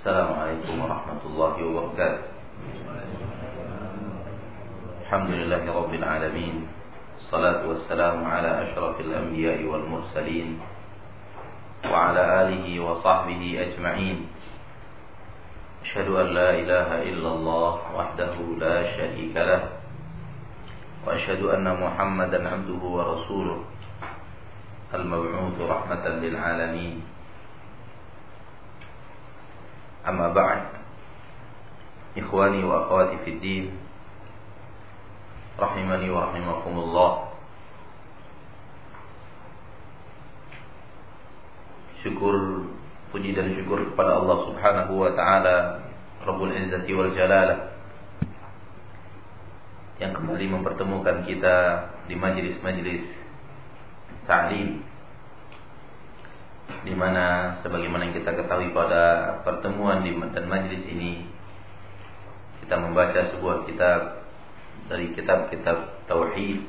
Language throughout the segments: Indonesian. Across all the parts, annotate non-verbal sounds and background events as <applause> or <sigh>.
السلام عليكم ورحمة الله وبركاته. الحمد لله رب العالمين الصلاة والسلام على أشرف الأنبياء والمرسلين وعلى آله وصحبه أجمعين. أشهد أن لا إله إلا الله وحده لا شريك له وأشهد أن محمدا عبده ورسوله المبعوث رحمة للعالمين. Amma ba'd. Ikhwani wa akhwati fid din. Rahimani wa rahimakumullah. Syukur Puji dan syukur kepada Allah subhanahu wa ta'ala Rabbul Izzati wal Jalalah Yang kembali mempertemukan kita Di majlis-majlis Ta'lim di mana sebagaimana yang kita ketahui pada pertemuan di dan majelis ini kita membaca sebuah kitab dari kitab-kitab tauhid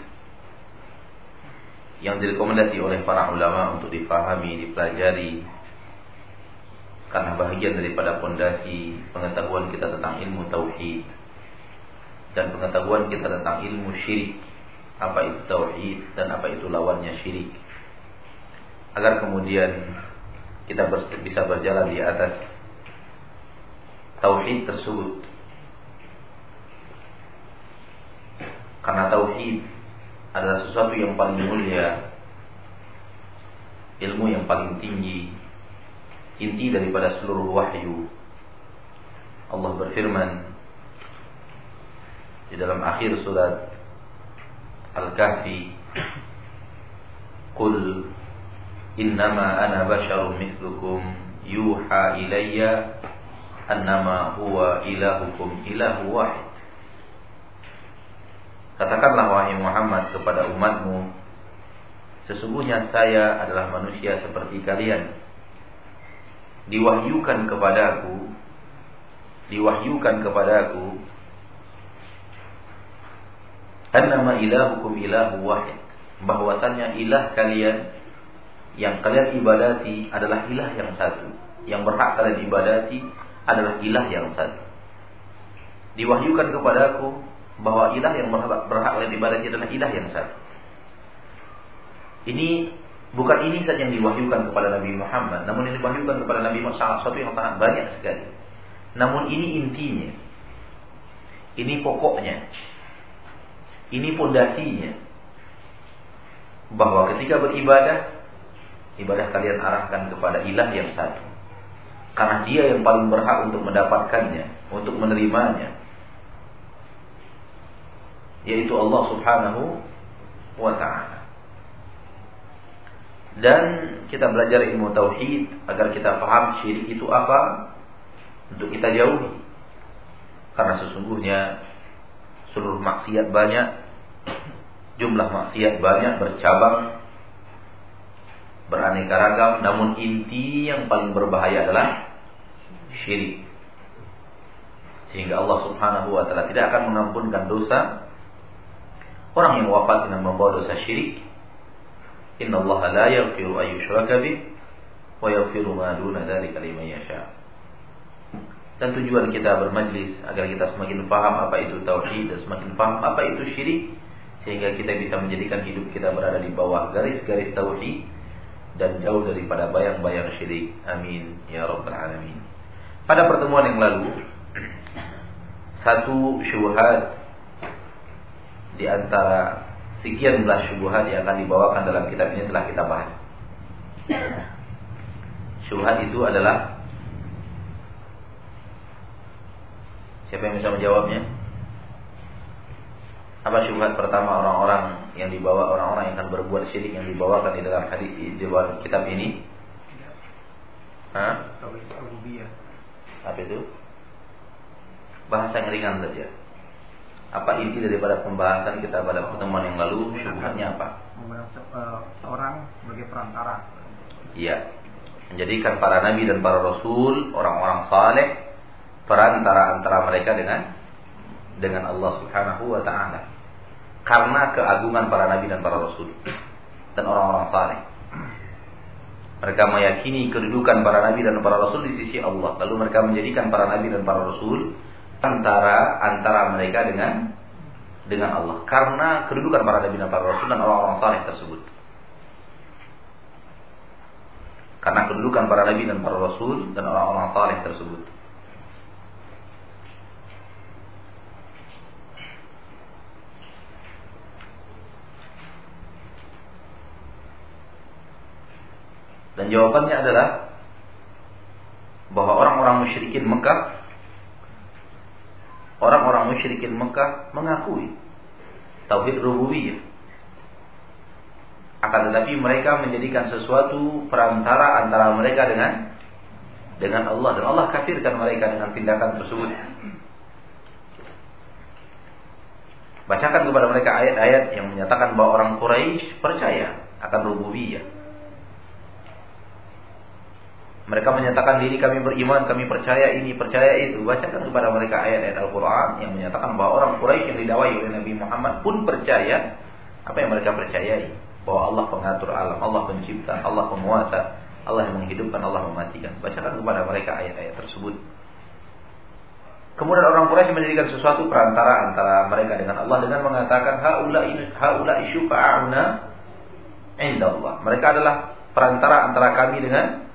yang direkomendasi oleh para ulama untuk difahami, dipelajari karena bahagian daripada pondasi pengetahuan kita tentang ilmu tauhid dan pengetahuan kita tentang ilmu syirik. Apa itu tauhid dan apa itu lawannya syirik agar kemudian kita bisa berjalan di atas tauhid tersebut karena tauhid adalah sesuatu yang paling mulia, ilmu yang paling tinggi, inti daripada seluruh wahyu. Allah berfirman di dalam akhir surat Al-Kahfi, "Qul innama ana basharun mithlukum yuha ilayya annama huwa ilahukum ilahu wahid." Katakanlah wahai Muhammad kepada umatmu Sesungguhnya saya adalah manusia seperti kalian Diwahyukan kepadaku Diwahyukan kepadaku Annama ilahukum ilahu wahid bahwasanya ilah kalian Yang kalian ibadati adalah ilah yang satu Yang berhak kalian ibadati adalah ilah yang satu Diwahyukan kepadaku bahwa ilah yang berhak, berhak oleh ibadah adalah ilah yang satu. Ini bukan ini saja yang diwahyukan kepada Nabi Muhammad, namun ini diwahyukan kepada Nabi Muhammad sangat satu yang sangat banyak sekali. Namun ini intinya. Ini pokoknya. Ini pondasinya. Bahwa ketika beribadah, ibadah kalian arahkan kepada ilah yang satu. Karena dia yang paling berhak untuk mendapatkannya, untuk menerimanya, yaitu Allah Subhanahu wa taala. Dan kita belajar ilmu tauhid agar kita paham syirik itu apa untuk kita jauhi. Karena sesungguhnya seluruh maksiat banyak, jumlah maksiat banyak bercabang beraneka ragam, namun inti yang paling berbahaya adalah syirik. Sehingga Allah Subhanahu wa taala tidak akan mengampunkan dosa Orang yang wafat dengan membawa dosa syirik, Inna Allah la yaghfiru an yushraka bih wa yaghfiru ma duna dzalika liman yasha. Dan tujuan kita bermajlis agar kita semakin paham apa itu tauhid dan semakin paham apa itu syirik sehingga kita bisa menjadikan hidup kita berada di bawah garis-garis tauhid dan jauh daripada bayang-bayang syirik. Amin ya rabbal alamin. Pada pertemuan yang lalu satu syubhat di antara sekian belas syubhat yang akan dibawakan dalam kitab ini telah kita bahas. Syubhat itu adalah Siapa yang bisa menjawabnya? Apa syubhat pertama orang-orang yang dibawa orang-orang yang akan berbuat syirik yang dibawakan di dalam hadis di dalam kitab ini? Hah? Apa itu? Bahasa yang ringan saja. Apa inti daripada pembahasan kita pada pertemuan yang lalu? Syubhatnya apa? Orang sebagai perantara. Iya. Menjadikan para nabi dan para rasul, orang-orang saleh perantara antara mereka dengan dengan Allah Subhanahu wa taala. Karena keagungan para nabi dan para rasul dan orang-orang saleh. Mereka meyakini kedudukan para nabi dan para rasul di sisi Allah. Lalu mereka menjadikan para nabi dan para rasul antara antara mereka dengan dengan Allah karena kedudukan para nabi dan para rasul dan orang-orang saleh tersebut. Karena kedudukan para nabi dan para rasul dan orang-orang saleh tersebut. Dan jawabannya adalah bahwa orang-orang musyrikin Mekah orang-orang musyrikin Mekah mengakui tauhid rububiyah. Akan tetapi mereka menjadikan sesuatu perantara antara mereka dengan dengan Allah dan Allah kafirkan mereka dengan tindakan tersebut. Bacakan kepada mereka ayat-ayat yang menyatakan bahwa orang Quraisy percaya akan rububiyah. Mereka menyatakan diri kami beriman, kami percaya ini, percaya itu. Bacakan kepada mereka ayat-ayat Al-Quran yang menyatakan bahwa orang Quraisy yang didawai oleh Nabi Muhammad pun percaya apa yang mereka percayai. Bahwa Allah pengatur alam, Allah pencipta, Allah penguasa, Allah yang menghidupkan, Allah mematikan. Bacakan kepada mereka ayat-ayat tersebut. Kemudian orang Quraisy menjadikan sesuatu perantara antara mereka dengan Allah dengan mengatakan haula haula Allah. Mereka adalah perantara antara kami dengan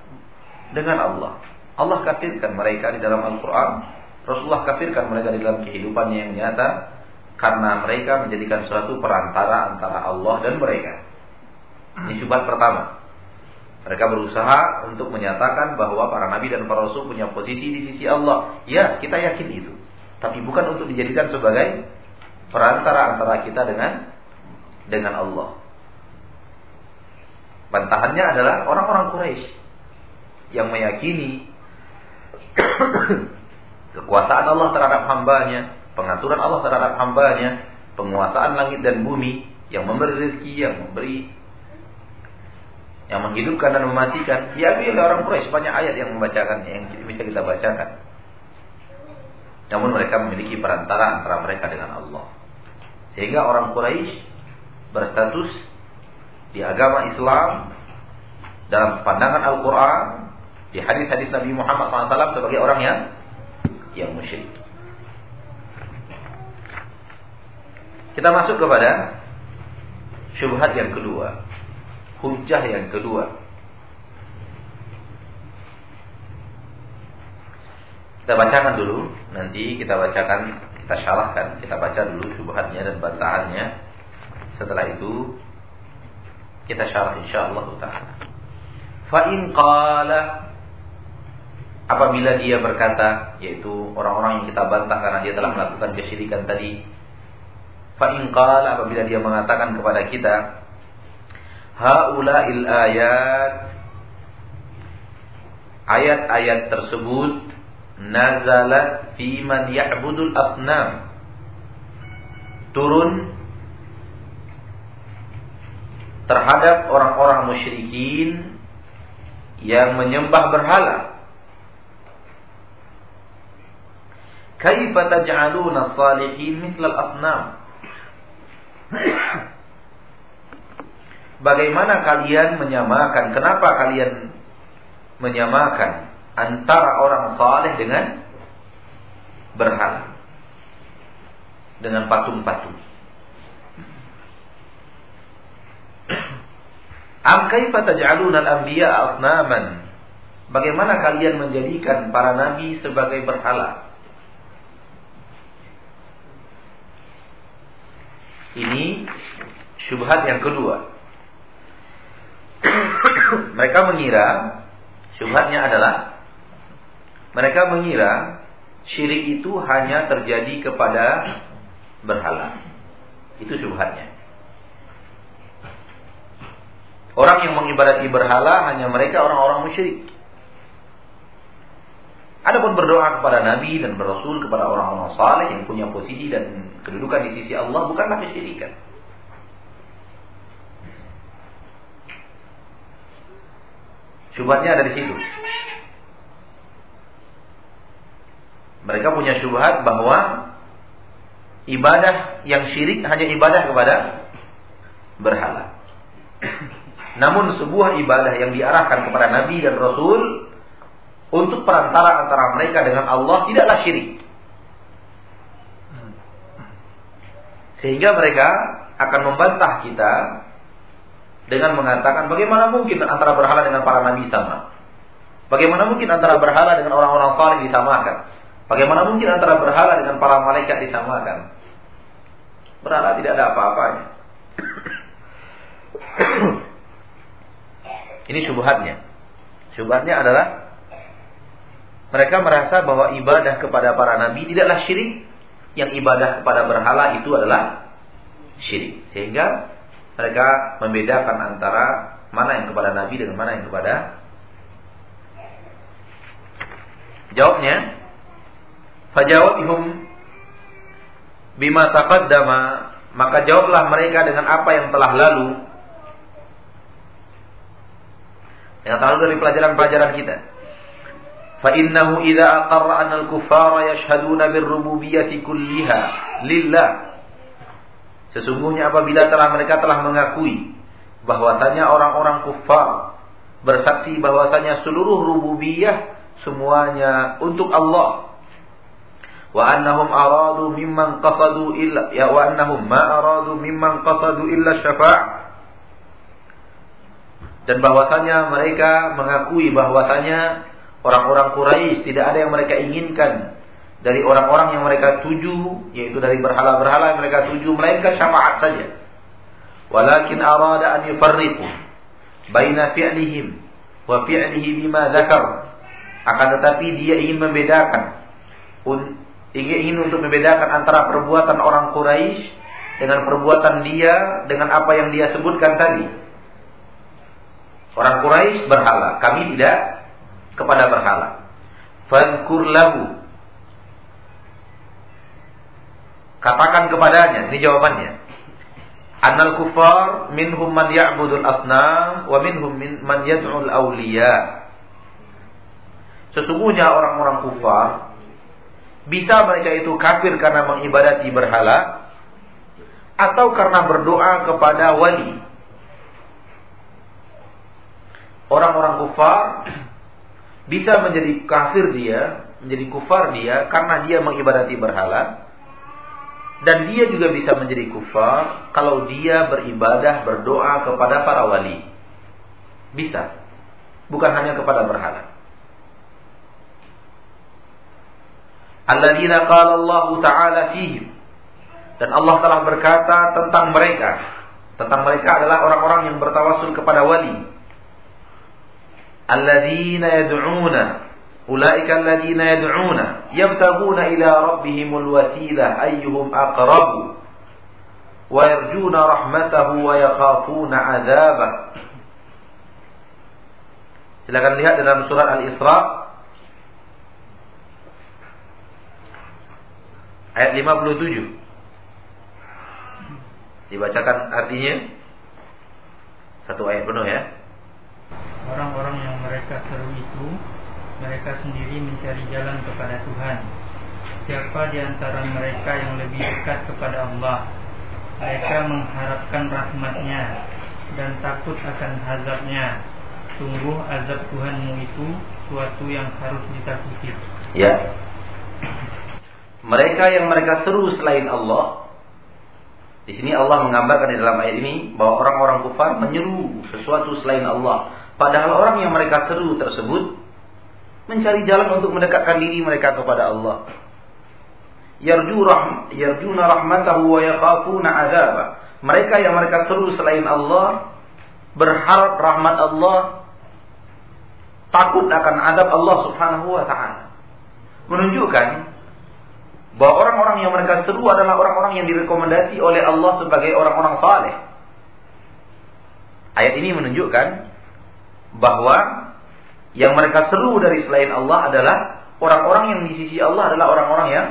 dengan Allah. Allah kafirkan mereka di dalam Al-Quran. Rasulullah kafirkan mereka di dalam kehidupannya yang nyata. Karena mereka menjadikan suatu perantara antara Allah dan mereka. Ini syubhat pertama. Mereka berusaha untuk menyatakan bahwa para nabi dan para rasul punya posisi di sisi Allah. Ya, kita yakin itu. Tapi bukan untuk dijadikan sebagai perantara antara kita dengan dengan Allah. Bantahannya adalah orang-orang Quraisy yang meyakini <coughs> kekuasaan Allah terhadap hambanya, pengaturan Allah terhadap hambanya, penguasaan langit dan bumi, yang memberi rezeki, yang memberi yang menghidupkan dan mematikan. Diambil oleh orang Quraisy banyak ayat yang membacakannya yang bisa kita bacakan. Namun mereka memiliki perantara antara mereka dengan Allah. Sehingga orang Quraisy berstatus di agama Islam dalam pandangan Al-Quran di hadis-hadis Nabi Muhammad SAW sebagai orang yang yang musyrik. Kita masuk kepada syubhat yang kedua, hujah yang kedua. Kita bacakan dulu, nanti kita bacakan, kita syarahkan, kita baca dulu syubhatnya dan bantahannya. Setelah itu kita syarah insyaallah taala. Fa in qala apabila dia berkata yaitu orang-orang yang kita bantah karena dia telah melakukan kesyirikan tadi fa apabila dia mengatakan kepada kita haulail ayat ayat-ayat tersebut nazalat fi man ya'budul asnam. Turun terhadap orang-orang musyrikin yang menyembah berhala Kaifa taj'aluna salihin mislal asnam? Bagaimana kalian menyamakan? Kenapa kalian menyamakan antara orang saleh dengan berhala? Dengan patung-patung. Am kaifa taj'aluna al-anbiya asnaman? Bagaimana kalian menjadikan para nabi sebagai berhala? Ini syubhat yang kedua. <coughs> mereka mengira syubhatnya adalah mereka mengira syirik itu hanya terjadi kepada berhala. Itu syubhatnya. Orang yang mengibadati berhala hanya mereka orang-orang musyrik. Adapun berdoa kepada Nabi dan berasul kepada orang-orang saleh yang punya posisi dan kedudukan di sisi Allah bukanlah kesyirikan. Syubhatnya ada di situ. Mereka punya syubhat bahwa ibadah yang syirik hanya ibadah kepada berhala. Namun sebuah ibadah yang diarahkan kepada Nabi dan Rasul untuk perantara antara mereka dengan Allah tidaklah syirik. Sehingga mereka akan membantah kita dengan mengatakan bagaimana mungkin antara berhala dengan para nabi sama? Bagaimana mungkin antara berhala dengan orang-orang saleh disamakan? Bagaimana mungkin antara berhala dengan para malaikat disamakan? Berhala tidak ada apa-apanya. <coughs> Ini syubhatnya. Syubhatnya adalah mereka merasa bahwa ibadah kepada para nabi tidaklah syirik, yang ibadah kepada berhala itu adalah syirik. Sehingga mereka membedakan antara mana yang kepada nabi dengan mana yang kepada Jawabnya, fajawabihum bima taqaddama, maka jawablah mereka dengan apa yang telah lalu. Yang lalu dari pelajaran-pelajaran kita. Innahu idza aqarra an al-kuffara yashhaduna bir-rububiyyati kulliha lillah. Sesungguhnya apabila telah mereka telah mengakui bahwasanya orang-orang kufar bersaksi bahwasanya seluruh rububiyah semuanya untuk Allah. Wa annahum aradu mimman qasadu illa ya wa annahum ma aradu mimman qasadu illa syafa' dan bahwasanya mereka mengakui bahwasanya orang-orang Quraisy tidak ada yang mereka inginkan dari orang-orang yang mereka tuju yaitu dari berhala-berhala yang mereka tuju melainkan syafaat saja. Walakin arada an yufarriqu baina fi'lihim wa fi'lihi bima dzakar akan tetapi dia ingin membedakan ingin untuk membedakan antara perbuatan orang Quraisy dengan perbuatan dia dengan apa yang dia sebutkan tadi. Orang Quraisy berhala, kami tidak kepada berhala. Fankur lahu. Katakan kepadanya, ini jawabannya. Annal kufar minhum man ya'budul asnam wa minhum man yad'ul awliya. Sesungguhnya orang-orang kufar bisa mereka itu kafir karena mengibadati berhala atau karena berdoa kepada wali. Orang-orang kufar bisa menjadi kafir dia, menjadi kufar dia karena dia mengibadati berhala dan dia juga bisa menjadi kufar kalau dia beribadah berdoa kepada para wali. Bisa. Bukan hanya kepada berhala. alladzina qala Allah taala fihim dan Allah telah berkata tentang mereka tentang mereka adalah orang-orang yang bertawasul kepada wali alladzina yad'una ulaika alladzina yad'una yabtaguna ila rabbihimul wasilah ayyuhum aqrabu wa yarjuna rahmatahu wa yakhafuna 'adzabah Silakan lihat dalam surat Al-Isra ayat 57. Dibacakan artinya satu ayat penuh ya. Orang-orang yang mereka seru itu mereka sendiri mencari jalan kepada Tuhan. Siapa di antara mereka yang lebih dekat kepada Allah? Mereka mengharapkan rahmatnya dan takut akan azabnya. Sungguh azab Tuhanmu itu suatu yang harus ditakuti. Ya, mereka yang mereka seru selain Allah. Di sini Allah menggambarkan di dalam ayat ini bahwa orang-orang kufar menyeru sesuatu selain Allah. Padahal orang yang mereka seru tersebut mencari jalan untuk mendekatkan diri mereka kepada Allah. Yarjuna rahmatahu wa yakhafuna azaba. Mereka yang mereka seru selain Allah berharap rahmat Allah takut akan adab Allah Subhanahu wa taala. Menunjukkan bahwa orang-orang yang mereka seru adalah orang-orang yang direkomendasi oleh Allah sebagai orang-orang saleh. Ayat ini menunjukkan bahwa yang mereka seru dari selain Allah adalah orang-orang yang di sisi Allah adalah orang-orang yang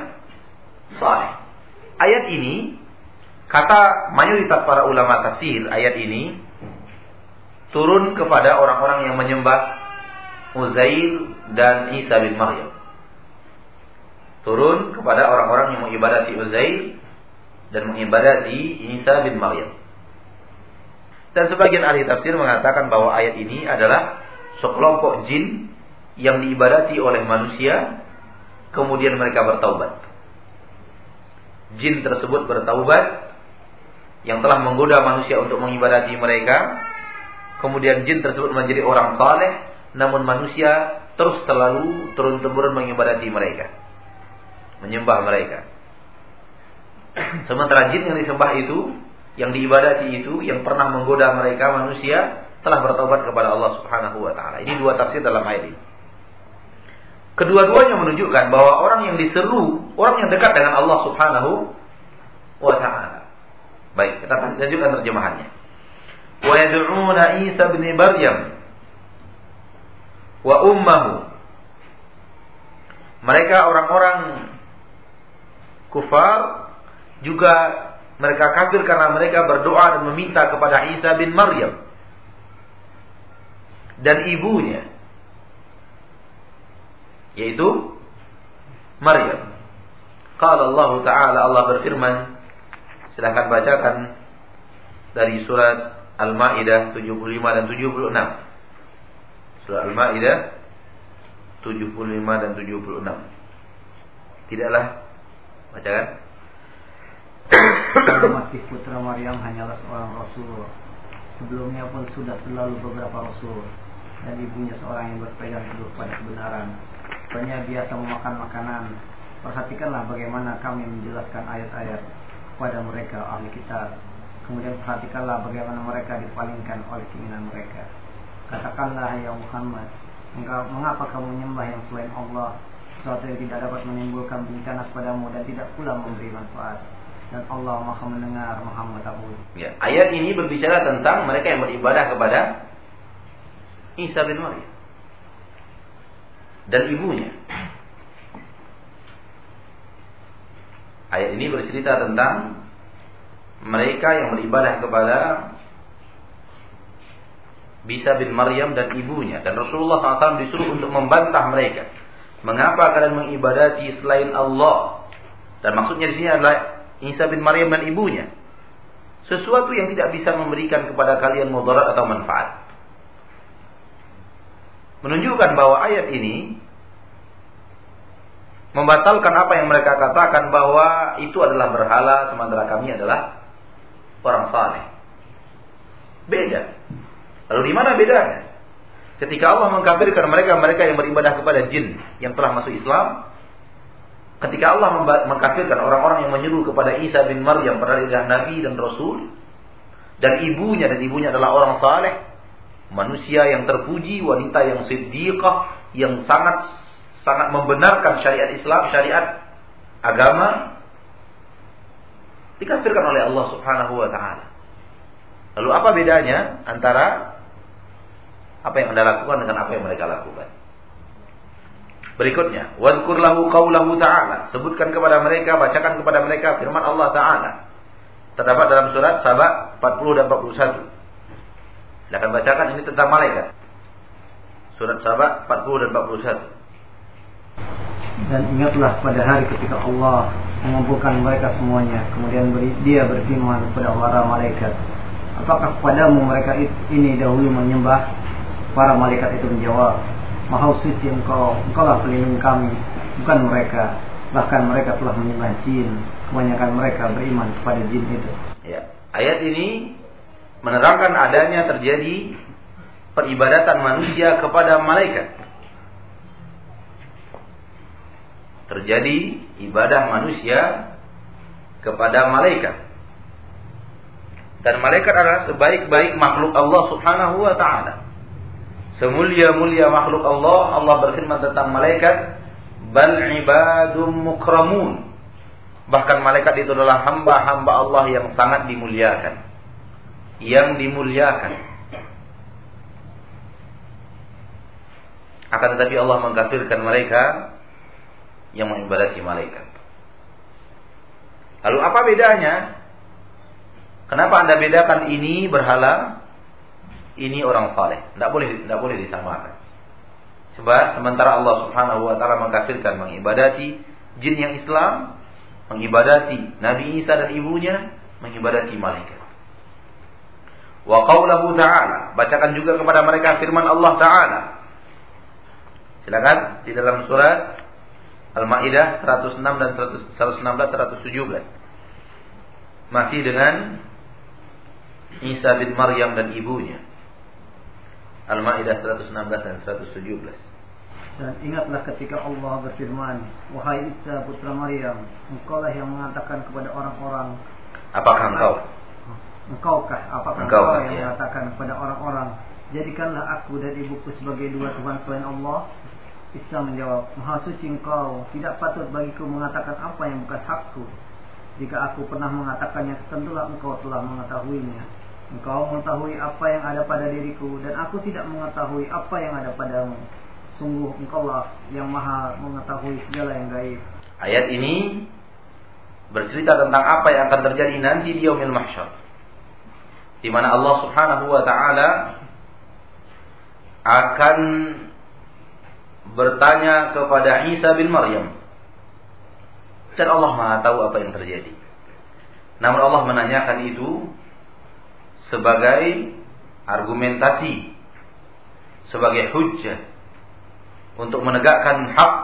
saleh. Ayat ini kata mayoritas para ulama tafsir ayat ini turun kepada orang-orang yang menyembah Uzair dan Isa bin Maryam turun kepada orang-orang yang mengibadati Uzair dan mengibadati Isa bin Maryam. Dan sebagian ahli tafsir mengatakan bahwa ayat ini adalah sekelompok jin yang diibadati oleh manusia kemudian mereka bertaubat. Jin tersebut bertaubat yang telah menggoda manusia untuk mengibadati mereka. Kemudian jin tersebut menjadi orang saleh, namun manusia terus terlalu turun temurun mengibadati mereka, menyembah mereka. <clears throat> Sementara jin yang disembah itu yang diibadati itu yang pernah menggoda mereka manusia telah bertobat kepada Allah Subhanahu wa taala. Ini dua tafsir dalam ayat ini. Kedua-duanya menunjukkan bahwa orang yang diseru, orang yang dekat dengan Allah Subhanahu wa taala. Baik, kita lanjutkan terjemahannya. Wa yad'una Isa bin Maryam wa ummahu. Mereka orang-orang kufar juga mereka kafir karena mereka berdoa dan meminta kepada Isa bin Maryam dan ibunya yaitu Maryam. Qala Allah Ta'ala Allah berfirman silahkan bacakan dari surat Al-Maidah 75 dan 76. Surat Al-Maidah 75 dan 76. Tidaklah bacakan masih putra Maryam hanyalah seorang rasul. Sebelumnya pun sudah terlalu beberapa rasul dan ibunya seorang yang berpegang teguh pada kebenaran. Banyak biasa memakan makanan. Perhatikanlah bagaimana kami menjelaskan ayat-ayat kepada mereka ahli kitab. Kemudian perhatikanlah bagaimana mereka dipalingkan oleh keinginan mereka. Katakanlah ya Muhammad, mengapa kamu menyembah yang selain Allah, sesuatu yang tidak dapat menimbulkan bencana kepadamu dan tidak pula memberi manfaat dan Allah Maha mendengar, Maha mengetahui. Ya, ayat ini berbicara tentang mereka yang beribadah kepada Isa bin Maryam dan ibunya. Ayat ini bercerita tentang mereka yang beribadah kepada Bisa bin Maryam dan ibunya dan Rasulullah SAW disuruh untuk membantah mereka. Mengapa kalian mengibadati selain Allah? Dan maksudnya di sini adalah Isa bin Maryam dan ibunya. Sesuatu yang tidak bisa memberikan kepada kalian mudarat atau manfaat. Menunjukkan bahwa ayat ini membatalkan apa yang mereka katakan bahwa itu adalah berhala sementara kami adalah orang saleh. Beda. Lalu di mana bedanya? Ketika Allah mengkafirkan mereka mereka yang beribadah kepada jin yang telah masuk Islam, Ketika Allah mengkafirkan orang-orang yang menyuruh kepada Isa bin Maryam pada lidah Nabi dan Rasul dan ibunya dan ibunya adalah orang saleh, manusia yang terpuji, wanita yang siddiqah yang sangat sangat membenarkan syariat Islam, syariat agama dikafirkan oleh Allah Subhanahu wa taala. Lalu apa bedanya antara apa yang Anda lakukan dengan apa yang mereka lakukan? Berikutnya, wadkur lahu qawlahu ta'ala. Sebutkan kepada mereka, bacakan kepada mereka firman Allah Ta'ala. Terdapat dalam surat Sabah 40 dan 41. Silahkan bacakan ini tentang malaikat. Surat Sabah 40 dan 41. Dan ingatlah pada hari ketika Allah mengumpulkan mereka semuanya. Kemudian dia berfirman kepada para malaikat. Apakah kepadamu mereka ini dahulu menyembah? Para malaikat itu menjawab, Maha suci engkau, engkau lah pelindung kami, bukan mereka. Bahkan mereka telah menyembah jin. Kebanyakan mereka beriman kepada jin itu. Ya. Ayat ini menerangkan adanya terjadi peribadatan manusia kepada malaikat. Terjadi ibadah manusia kepada malaikat. Dan malaikat adalah sebaik-baik makhluk Allah Subhanahu wa taala. Semulia-mulia makhluk Allah, Allah berfirman tentang malaikat, bal ibadum mukramun. Bahkan malaikat itu adalah hamba-hamba Allah yang sangat dimuliakan. Yang dimuliakan. Akan tetapi Allah mengkafirkan mereka yang mengibadati malaikat. Lalu apa bedanya? Kenapa Anda bedakan ini berhala ini orang saleh. Tidak boleh tidak boleh disamakan. Sebab sementara Allah Subhanahu wa taala mengkafirkan mengibadati jin yang Islam, mengibadati Nabi Isa dan ibunya, mengibadati malaikat. Wa qawlahu ta'ala. Bacakan juga kepada mereka firman Allah Ta'ala. Silakan di dalam surat Al-Maidah 106 dan 116 117. Masih dengan Isa bin Maryam dan ibunya. Al-Maidah 116 dan 117. Dan ingatlah ketika Allah berfirman, Wahai Isa putra Maryam, engkaulah yang mengatakan kepada orang-orang. Apakah engkau? Engkaukah? Apakah engkau, engkau yang ya. mengatakan kepada orang-orang, Jadikanlah aku dan ibuku sebagai dua Tuhan selain Allah. Isa menjawab, Maha suci engkau, tidak patut bagiku mengatakan apa yang bukan hakku. Jika aku pernah mengatakannya, tentulah engkau telah mengetahuinya. Engkau mengetahui apa yang ada pada diriku, dan aku tidak mengetahui apa yang ada padamu. Sungguh engkaulah yang maha mengetahui segala yang gaib. Ayat ini bercerita tentang apa yang akan terjadi nanti di yaumil mahsyar. Di mana Allah Subhanahu wa taala akan bertanya kepada Isa bin Maryam. Dan Allah Maha tahu apa yang terjadi. Namun Allah menanyakan itu sebagai argumentasi, sebagai hujjah untuk menegakkan hak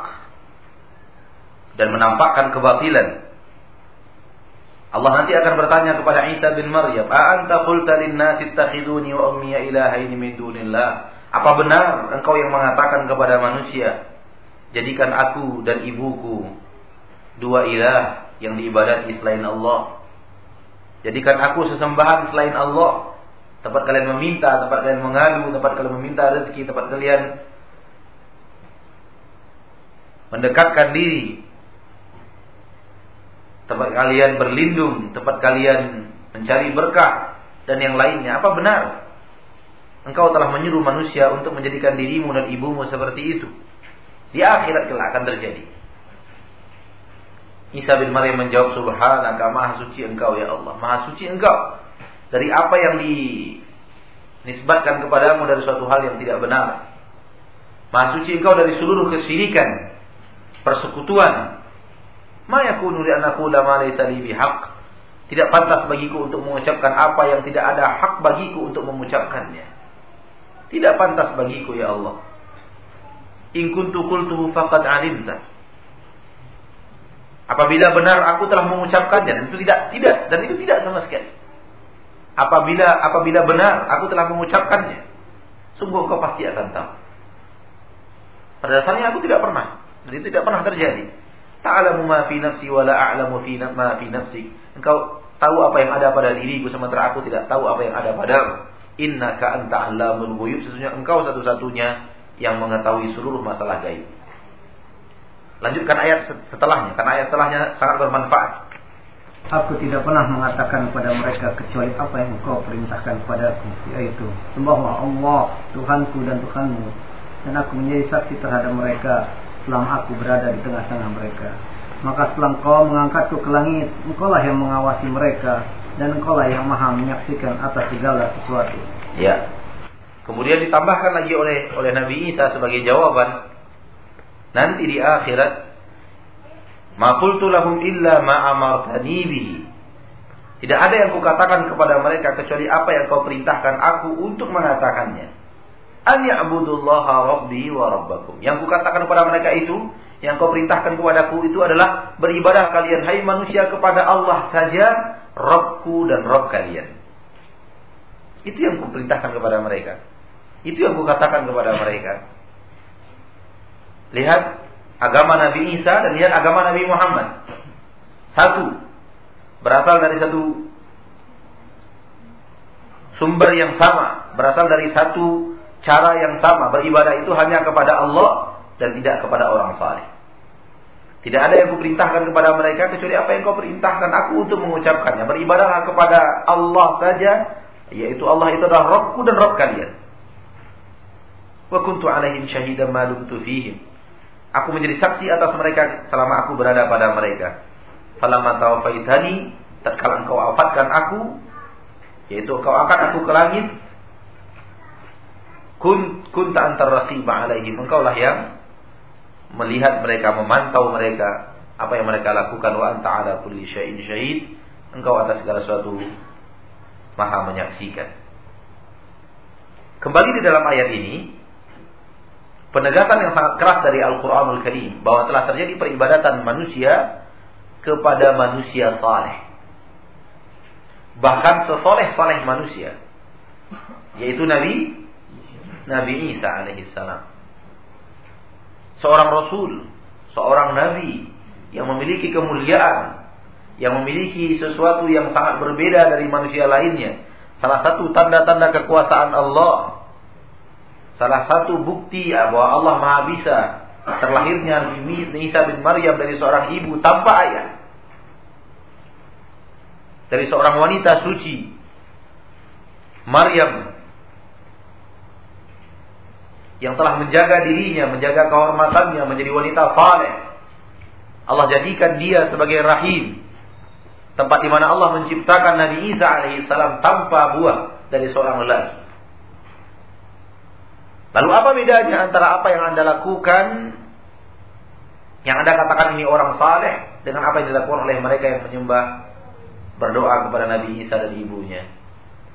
dan menampakkan kebatilan. Allah nanti akan bertanya kepada Isa bin Maryam, "A anta qulta lin-nasi ittakhiduni wa ummi ilahaini min dunillah?" Apa benar engkau yang mengatakan kepada manusia, "Jadikan aku dan ibuku dua ilah yang diibadati selain Allah." Jadikan aku sesembahan selain Allah. Tempat kalian meminta, tempat kalian mengadu, tempat kalian meminta rezeki, tempat kalian mendekatkan diri tempat kalian berlindung, tempat kalian mencari berkah dan yang lainnya. Apa benar? Engkau telah menyuruh manusia untuk menjadikan dirimu dan ibumu seperti itu. Di akhirat kelak akan terjadi. Isa bin Maryam menjawab subhanaka maha suci engkau ya Allah. Maha suci engkau dari apa yang dinisbatkan kepadamu dari suatu hal yang tidak benar. Maha suci engkau dari seluruh kesyirikan persekutuan. Ma. Tidak pantas bagiku untuk mengucapkan apa yang tidak ada hak bagiku untuk mengucapkannya. Tidak pantas bagiku ya Allah. In kuntu qultuhu faqad alimta. Apabila benar aku telah mengucapkannya dan itu tidak tidak dan itu tidak sama sekali. Apabila apabila benar aku telah mengucapkannya, sungguh kau pasti akan tahu. Pada dasarnya aku tidak pernah dan itu tidak pernah terjadi. Ta'lamu ma fi nafsi wa la a'lamu fi ma fi nafsi. Engkau tahu apa yang ada pada diriku sementara aku tidak tahu apa yang ada padamu. Innaka anta 'allamul ghuyub. Sesungguhnya engkau satu-satunya yang mengetahui seluruh masalah gaib. Lanjutkan ayat setelahnya, karena ayat setelahnya sangat bermanfaat. Aku tidak pernah mengatakan kepada mereka kecuali apa yang engkau perintahkan kepadaku, yaitu sembahlah Allah, Tuhanku dan Tuhanmu, dan aku menjadi saksi terhadap mereka selama aku berada di tengah-tengah mereka. Maka setelah engkau mengangkatku ke langit, engkaulah yang mengawasi mereka dan engkaulah yang maha menyaksikan atas segala sesuatu. Ya. Kemudian ditambahkan lagi oleh oleh Nabi Isa sebagai jawaban nanti di akhirat Ma qultu lahum illa ma amartani bihi. Tidak ada yang kukatakan kepada mereka kecuali apa yang kau perintahkan aku untuk mengatakannya. An ya'budullaha rabbi wa rabbakum. Yang kukatakan kepada mereka itu, yang kau perintahkan kepadaku itu adalah beribadah kalian hai manusia kepada Allah saja, Rabbku dan Rabb kalian. Itu yang kuperintahkan kepada mereka. Itu yang kukatakan kepada mereka. Lihat agama Nabi Isa dan lihat agama Nabi Muhammad. Satu, berasal dari satu sumber yang sama, berasal dari satu cara yang sama beribadah itu hanya kepada Allah dan tidak kepada orang saleh. Tidak ada yang kuperintahkan kepada mereka kecuali apa yang kau perintahkan aku untuk mengucapkannya. Beribadahlah kepada Allah saja, yaitu Allah itu adalah Rabbku dan Rabb kalian. Wa kuntu alaihim syahidan ma dumtu fihim. Aku menjadi saksi atas mereka selama aku berada pada mereka. Falamma tawaffaitani, tatkala engkau wafatkan aku, yaitu engkau angkat aku ke langit, kun kunta antar raqibah alaihim. Engkaulah yang melihat mereka memantau mereka apa yang mereka lakukan. Wa anta ala kulli syai'in syahid. Engkau atas segala sesuatu maha menyaksikan. Kembali di dalam ayat ini, penegasan yang sangat keras dari Al-Quranul Karim bahwa telah terjadi peribadatan manusia kepada manusia saleh. Bahkan sesoleh-soleh manusia. Yaitu Nabi Nabi Isa alaihissalam. Seorang Rasul, seorang Nabi yang memiliki kemuliaan, yang memiliki sesuatu yang sangat berbeda dari manusia lainnya. Salah satu tanda-tanda kekuasaan Allah Salah satu bukti bahwa Allah Maha Bisa terlahirnya Isa bin Maryam dari seorang ibu tanpa ayah. Dari seorang wanita suci. Maryam yang telah menjaga dirinya, menjaga kehormatannya, menjadi wanita saleh. Allah jadikan dia sebagai rahim. Tempat di mana Allah menciptakan Nabi Isa alaihissalam tanpa buah dari seorang lelaki. Lalu apa bedanya antara apa yang Anda lakukan yang Anda katakan ini orang saleh dengan apa yang dilakukan oleh mereka yang menyembah berdoa kepada Nabi Isa dan ibunya.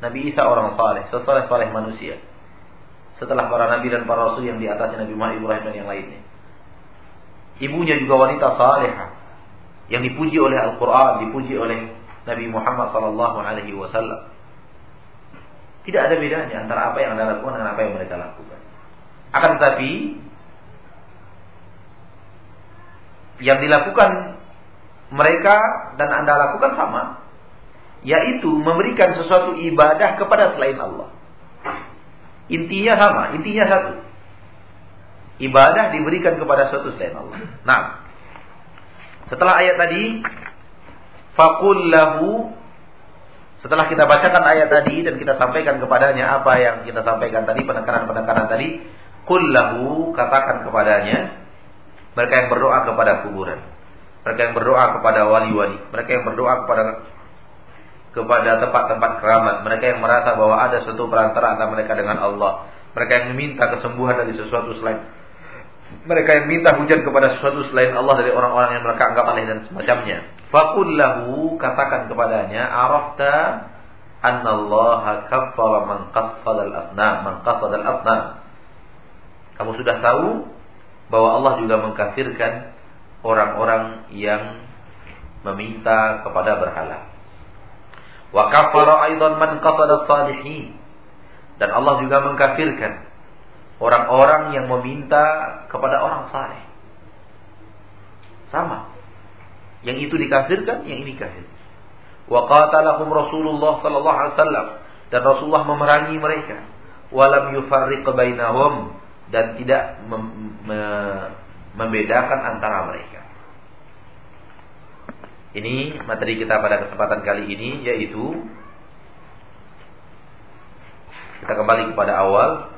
Nabi Isa orang saleh, sesaleh-saleh manusia. Setelah para nabi dan para rasul yang di atasnya Nabi Muhammad Ibrahim dan yang lainnya. Ibunya juga wanita salehah yang dipuji oleh Al-Qur'an, dipuji oleh Nabi Muhammad sallallahu alaihi wasallam. Tidak ada bedanya antara apa yang Anda lakukan dengan apa yang mereka lakukan. Akan tetapi yang dilakukan mereka dan Anda lakukan sama, yaitu memberikan sesuatu ibadah kepada selain Allah. Intinya sama, intinya satu. Ibadah diberikan kepada sesuatu selain Allah. Nah, setelah ayat tadi, fakul lahu setelah kita bacakan ayat tadi dan kita sampaikan kepadanya apa yang kita sampaikan tadi, penekanan-penekanan tadi, Kullahu katakan kepadanya mereka yang berdoa kepada kuburan, mereka yang berdoa kepada wali-wali, mereka yang berdoa kepada kepada tempat-tempat keramat, mereka yang merasa bahwa ada suatu perantara antara mereka dengan Allah, mereka yang meminta kesembuhan dari sesuatu selain mereka yang minta hujan kepada sesuatu selain Allah dari orang-orang yang mereka anggap aneh dan semacamnya. Fakullahu katakan kepadanya, arafta anna Allah kaffara man qassada al-asnam, man qassada al-asnam. Kamu sudah tahu bahwa Allah juga mengkafirkan orang-orang yang meminta kepada berhala. Wa kafara aidan man qasada salihin. Dan Allah juga mengkafirkan orang-orang yang meminta kepada orang saleh. Sama. Yang itu dikafirkan, yang ini kafir. Wa qatalahum Rasulullah sallallahu alaihi wasallam dan Rasulullah memerangi mereka. Walam yufarriq bainahum dan tidak mem me membedakan antara mereka. Ini materi kita pada kesempatan kali ini yaitu kita kembali kepada awal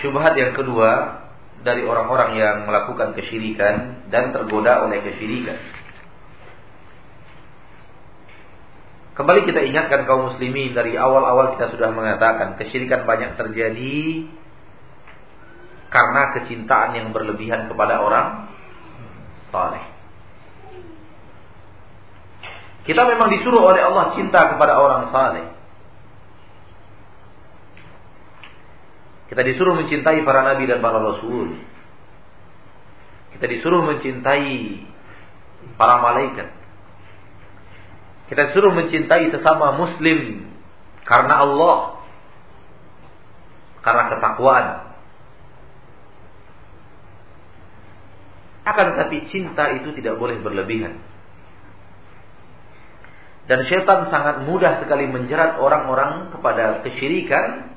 Syubhat yang kedua dari orang-orang yang melakukan kesyirikan dan tergoda oleh kesyirikan. Kembali kita ingatkan kaum muslimin dari awal-awal kita sudah mengatakan kesyirikan banyak terjadi karena kecintaan yang berlebihan kepada orang saleh. Kita memang disuruh oleh Allah cinta kepada orang saleh. Kita disuruh mencintai para nabi dan para rasul. Kita disuruh mencintai para malaikat. Kita disuruh mencintai sesama muslim karena Allah. Karena ketakwaan. Akan tetapi cinta itu tidak boleh berlebihan. Dan syaitan sangat mudah sekali menjerat orang-orang kepada kesyirikan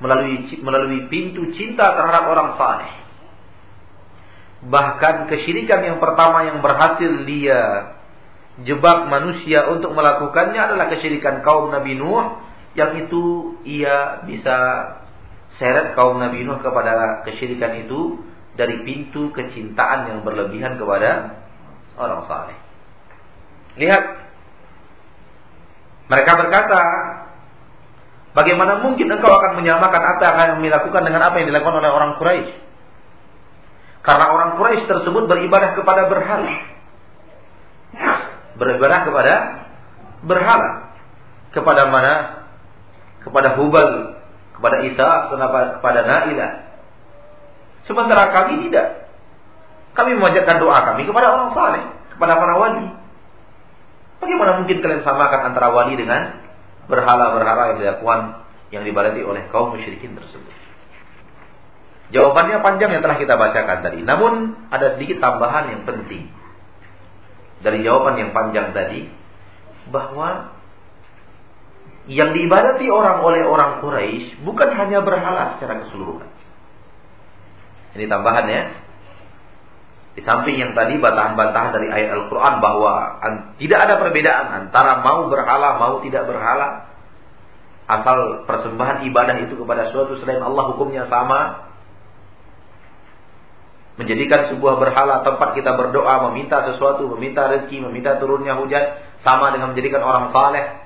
melalui melalui pintu cinta terhadap orang saleh. Bahkan kesyirikan yang pertama yang berhasil dia jebak manusia untuk melakukannya adalah kesyirikan kaum Nabi Nuh yang itu ia bisa seret kaum Nabi Nuh kepada kesyirikan itu dari pintu kecintaan yang berlebihan kepada orang saleh. Lihat mereka berkata, bagaimana mungkin engkau akan menyamakan apa yang dilakukan dengan apa yang dilakukan oleh orang Quraisy? Karena orang Quraisy tersebut beribadah kepada berhala beribadah kepada berhala. kepada mana? Kepada Hubal, kepada Isa, kepada Nailah. Sementara kami tidak. Kami memanjatkan doa kami kepada orang saleh, kepada para wali. Bagaimana mungkin kalian samakan antara wali dengan berhala-berhala yang dilakukan yang dibadati oleh kaum musyrikin tersebut? Jawabannya panjang yang telah kita bacakan tadi. Namun ada sedikit tambahan yang penting dari jawaban yang panjang tadi bahwa yang diibadati orang oleh orang Quraisy bukan hanya berhala secara keseluruhan. Ini tambahan ya. Di samping yang tadi bantahan-bantahan dari ayat Al-Quran bahwa tidak ada perbedaan antara mau berhala, mau tidak berhala. Asal persembahan ibadah itu kepada suatu selain Allah hukumnya sama. Menjadikan sebuah berhala tempat kita berdoa, meminta sesuatu, meminta rezeki, meminta turunnya hujan. Sama dengan menjadikan orang saleh.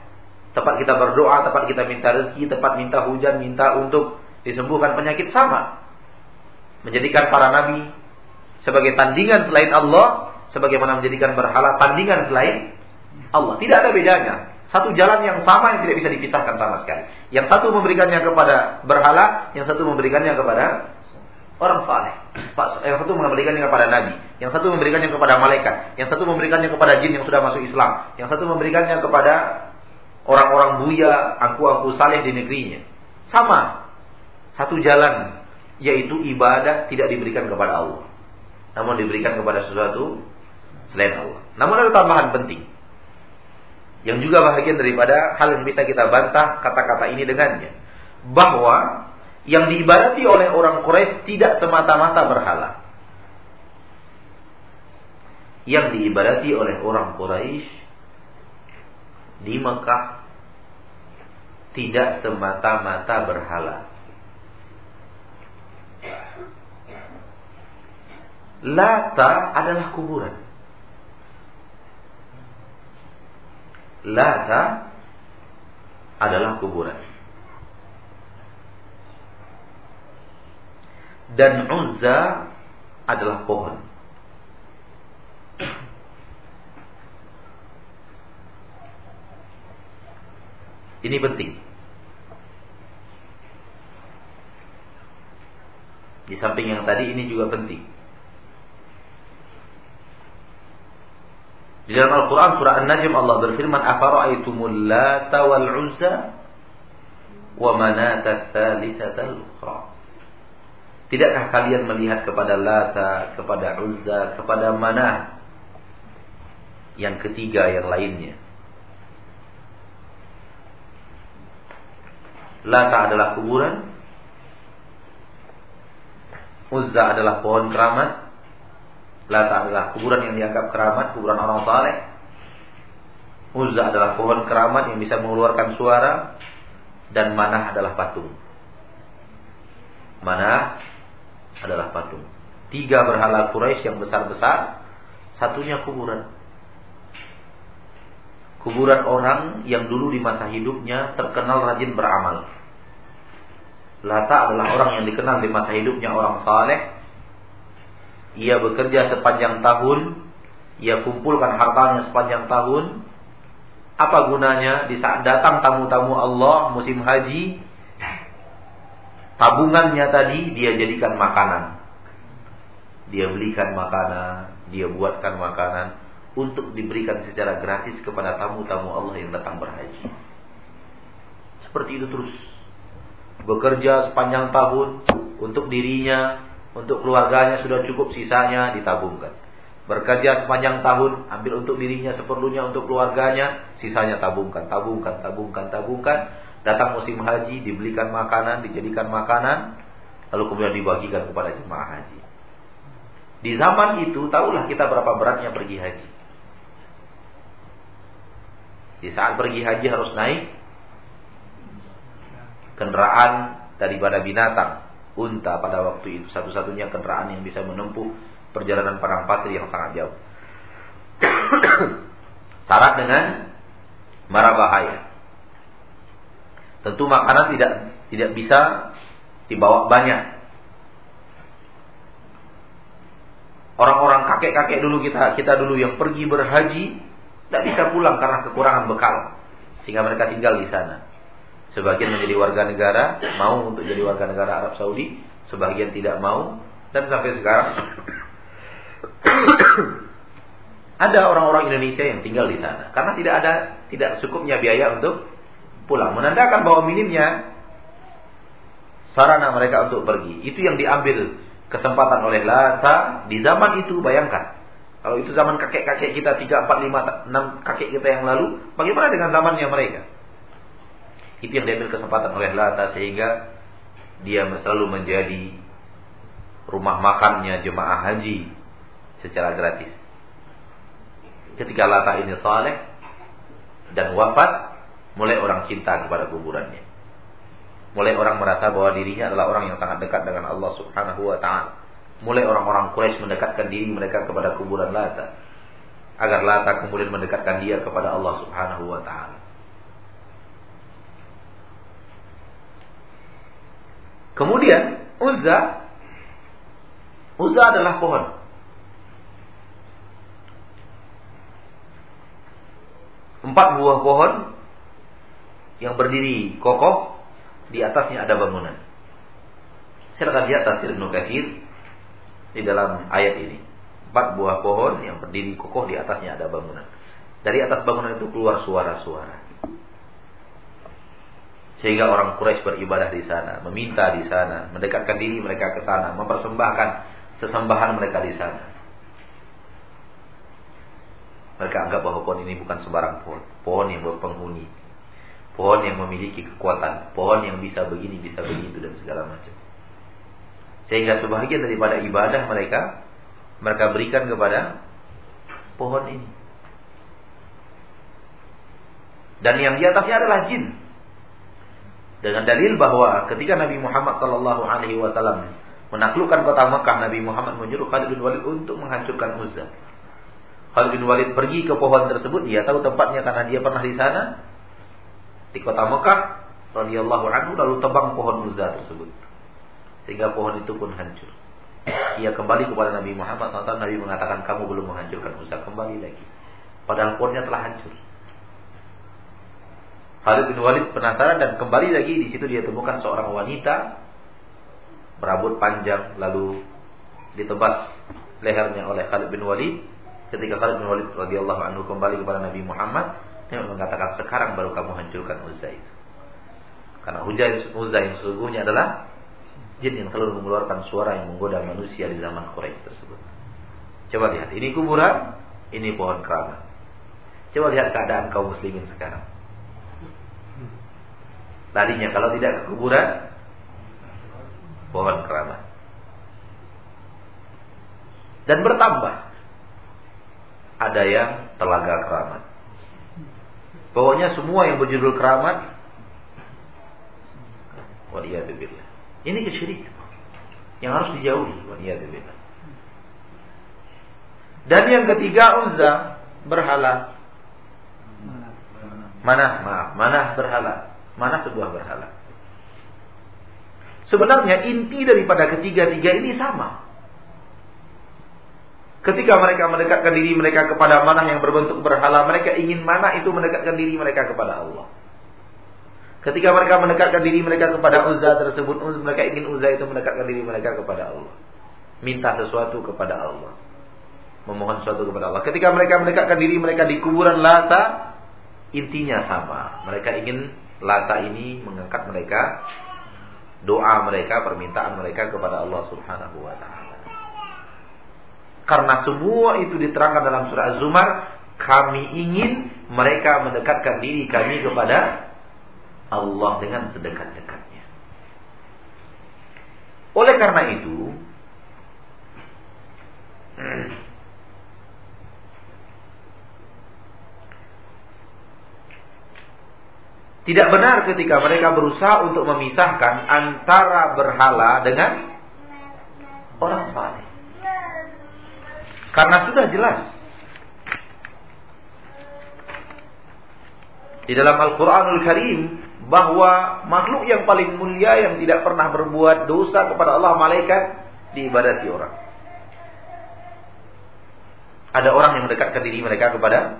Tempat kita berdoa, tempat kita minta rezeki, tempat minta hujan, minta untuk disembuhkan penyakit sama. Menjadikan para nabi sebagai tandingan selain Allah. Sebagaimana menjadikan berhala tandingan selain Allah. Tidak ada bedanya. Satu jalan yang sama yang tidak bisa dipisahkan sama sekali. Yang satu memberikannya kepada berhala, yang satu memberikannya kepada orang saleh. Yang satu memberikannya kepada nabi, yang satu memberikannya kepada malaikat, yang satu memberikannya kepada jin yang sudah masuk Islam, yang satu memberikannya kepada orang-orang buya, angku-angku saleh di negerinya. Sama. Satu jalan yaitu ibadah tidak diberikan kepada Allah. Namun diberikan kepada sesuatu selain Allah. Namun ada tambahan penting. Yang juga bahagian daripada hal yang bisa kita bantah kata-kata ini dengannya. Bahwa yang diibadati oleh orang Quraisy tidak semata-mata berhala. Yang diibadati oleh orang Quraisy di Mekah tidak semata-mata berhala. Lata adalah kuburan. Lata adalah kuburan. Dan Uzza adalah pohon. Ini penting. Di samping yang tadi ini juga penting. Di dalam Al-Quran surah An-Najm Allah berfirman, "Afara'aitumul Lata wal Uzza wa manata tsalitsatal ukhra?" Tidakkah kalian melihat kepada Lata, kepada Uzza, kepada mana yang ketiga yang lainnya? Lata adalah kuburan. Uzza adalah pohon keramat. Lata adalah kuburan yang dianggap keramat, kuburan orang saleh. Uzza adalah pohon keramat yang bisa mengeluarkan suara dan Manah adalah patung. Manah adalah patung. Tiga berhala Quraisy yang besar-besar, satunya kuburan. Kuburan orang yang dulu di masa hidupnya terkenal rajin beramal. Lata adalah orang yang dikenal di masa hidupnya orang saleh. Ia bekerja sepanjang tahun, ia kumpulkan hartanya sepanjang tahun. Apa gunanya di saat datang tamu-tamu Allah musim haji, tabungannya tadi dia jadikan makanan. Dia belikan makanan, dia buatkan makanan untuk diberikan secara gratis kepada tamu-tamu Allah yang datang berhaji. Seperti itu terus. Bekerja sepanjang tahun untuk dirinya, untuk keluarganya sudah cukup sisanya ditabungkan. Bekerja sepanjang tahun, ambil untuk dirinya seperlunya untuk keluarganya, sisanya tabungkan, tabungkan, tabungkan, tabungkan Datang musim haji, dibelikan makanan, dijadikan makanan, lalu kemudian dibagikan kepada jemaah haji. Di zaman itu, tahulah kita berapa beratnya pergi haji. Di saat pergi haji harus naik kendaraan daripada binatang. Unta pada waktu itu satu-satunya kendaraan yang bisa menempuh perjalanan padang pasir yang sangat jauh. <coughs> Syarat dengan marah bahaya. Tentu makanan tidak tidak bisa dibawa banyak. Orang-orang kakek-kakek dulu kita kita dulu yang pergi berhaji tidak bisa pulang karena kekurangan bekal. sehingga mereka tinggal di sana. Sebagian menjadi warga negara, mau untuk jadi warga negara Arab Saudi, sebagian tidak mau, dan sampai sekarang <coughs> ada orang-orang Indonesia yang tinggal di sana karena tidak ada tidak cukupnya biaya untuk pulang, menandakan bahwa minimnya sarana mereka untuk pergi. Itu yang diambil kesempatan oleh Lata di zaman itu bayangkan. Kalau itu zaman kakek-kakek kita 3, 4, 5, 6 kakek kita yang lalu, bagaimana dengan zamannya mereka? Itu yang diambil kesempatan oleh Lata sehingga dia selalu menjadi rumah makannya jemaah haji secara gratis. Ketika Lata ini saleh dan wafat, mulai orang cinta kepada kuburannya. Mulai orang merasa bahwa dirinya adalah orang yang sangat dekat dengan Allah Subhanahu wa taala. Mulai orang-orang Quraisy mendekatkan diri mereka kepada kuburan Lata agar Lata kemudian mendekatkan dia kepada Allah Subhanahu wa taala. Kemudian Uzza Uzza adalah pohon. Empat buah pohon yang berdiri kokoh di atasnya ada bangunan. Silakan lihat tafsir Ibnu Katsir di dalam ayat ini. Empat buah pohon yang berdiri kokoh di atasnya ada bangunan. Dari atas bangunan itu keluar suara-suara. Sehingga orang Quraisy beribadah di sana, meminta di sana, mendekatkan diri mereka ke sana, mempersembahkan sesembahan mereka di sana. Mereka anggap bahwa pohon ini bukan sembarang pohon, pohon yang berpenghuni, pohon yang memiliki kekuatan, pohon yang bisa begini, bisa begitu dan segala macam. Sehingga sebahagian daripada ibadah mereka mereka berikan kepada pohon ini. Dan yang di atasnya adalah jin. Dengan dalil bahwa ketika Nabi Muhammad wasallam menaklukkan kota Mekah, Nabi Muhammad menyuruh Khalid bin Walid untuk menghancurkan Uzza. Khalid bin Walid pergi ke pohon tersebut, dia tahu tempatnya karena dia pernah di sana di kota Mekah radhiyallahu anhu lalu tebang pohon Uzza tersebut. Sehingga pohon itu pun hancur. Ia kembali kepada Nabi Muhammad SAW. Nabi mengatakan kamu belum menghancurkan Uzza, kembali lagi. Padahal pohonnya telah hancur. Khalid bin Walid penasaran dan kembali lagi di situ dia temukan seorang wanita berambut panjang lalu ditebas lehernya oleh Khalid bin Walid. Ketika Khalid bin Walid radhiyallahu anhu kembali kepada Nabi Muhammad, dia mengatakan sekarang baru kamu hancurkan Uzza itu. Karena Uzza yang sesungguhnya adalah jin yang selalu mengeluarkan suara yang menggoda manusia di zaman Quraisy tersebut. Coba lihat, ini kuburan, ini pohon keramat. Coba lihat keadaan kaum muslimin sekarang. Tadinya kalau tidak ke kuburan pohon keramat. Dan bertambah. Ada yang telaga keramat. Pokoknya semua yang berjudul keramat Waliyahzubillah. Ini kesyirikan yang harus dijauhi. Waliyahzubillah. Dan yang ketiga Uzza berhala. Mana? Maaf, mana berhala. Mana sebuah berhala? Sebenarnya inti daripada ketiga-tiga ini sama. Ketika mereka mendekatkan diri mereka kepada mana yang berbentuk berhala, mereka ingin mana itu mendekatkan diri mereka kepada Allah. Ketika mereka mendekatkan diri mereka kepada Uzza tersebut, mereka ingin Uzza itu mendekatkan diri mereka kepada Allah. Minta sesuatu kepada Allah. Memohon sesuatu kepada Allah. Ketika mereka mendekatkan diri mereka di kuburan Lata, intinya sama. Mereka ingin Lata ini mengangkat mereka doa mereka, permintaan mereka kepada Allah Subhanahu wa taala. Karena semua itu diterangkan dalam surah Az-Zumar, kami ingin mereka mendekatkan diri kami kepada Allah dengan sedekat-dekatnya. Oleh karena itu, Tidak benar ketika mereka berusaha untuk memisahkan antara berhala dengan orang saleh. Karena sudah jelas di dalam Al-Qur'anul Karim bahwa makhluk yang paling mulia yang tidak pernah berbuat dosa kepada Allah malaikat diibadati orang. Ada orang yang mendekatkan diri mereka kepada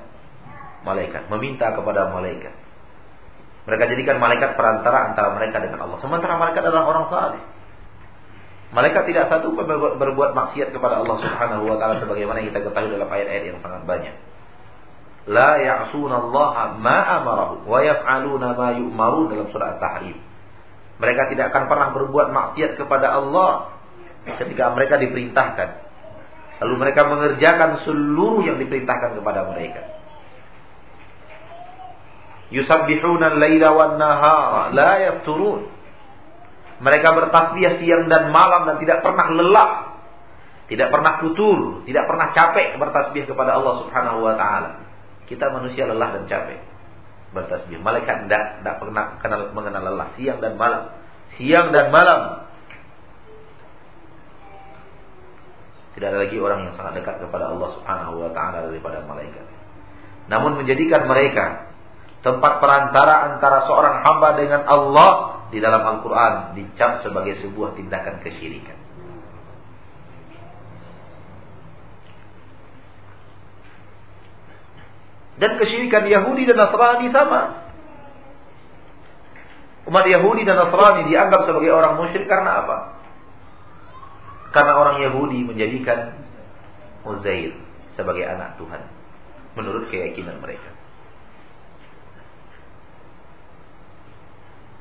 malaikat, meminta kepada malaikat. Mereka jadikan malaikat perantara antara mereka dengan Allah. Sementara malaikat adalah orang saleh. Malaikat tidak satu berbuat maksiat kepada Allah Subhanahu wa taala sebagaimana kita ketahui dalam ayat-ayat yang sangat banyak. La ya'sunallaha ma amarahu wa yaf'aluna ma yu'marun dalam surah At-Tahrim. Mereka tidak akan pernah berbuat maksiat kepada Allah ketika mereka diperintahkan. Lalu mereka mengerjakan seluruh yang diperintahkan kepada mereka. Yusabbihuna al-laila wan nahara la yafturun. Mereka bertasbih siang dan malam dan tidak pernah lelah. Tidak pernah futur, tidak pernah capek bertasbih kepada Allah Subhanahu wa taala. Kita manusia lelah dan capek bertasbih. Malaikat tidak tidak pernah kenal, mengenal lelah siang dan malam. Siang dan malam. Tidak ada lagi orang yang sangat dekat kepada Allah Subhanahu wa taala daripada malaikat. Namun menjadikan mereka tempat perantara antara seorang hamba dengan Allah di dalam Al-Quran dicap sebagai sebuah tindakan kesyirikan. Dan kesyirikan Yahudi dan Nasrani sama. Umat Yahudi dan Nasrani dianggap sebagai orang musyrik karena apa? Karena orang Yahudi menjadikan Uzair sebagai anak Tuhan menurut keyakinan mereka.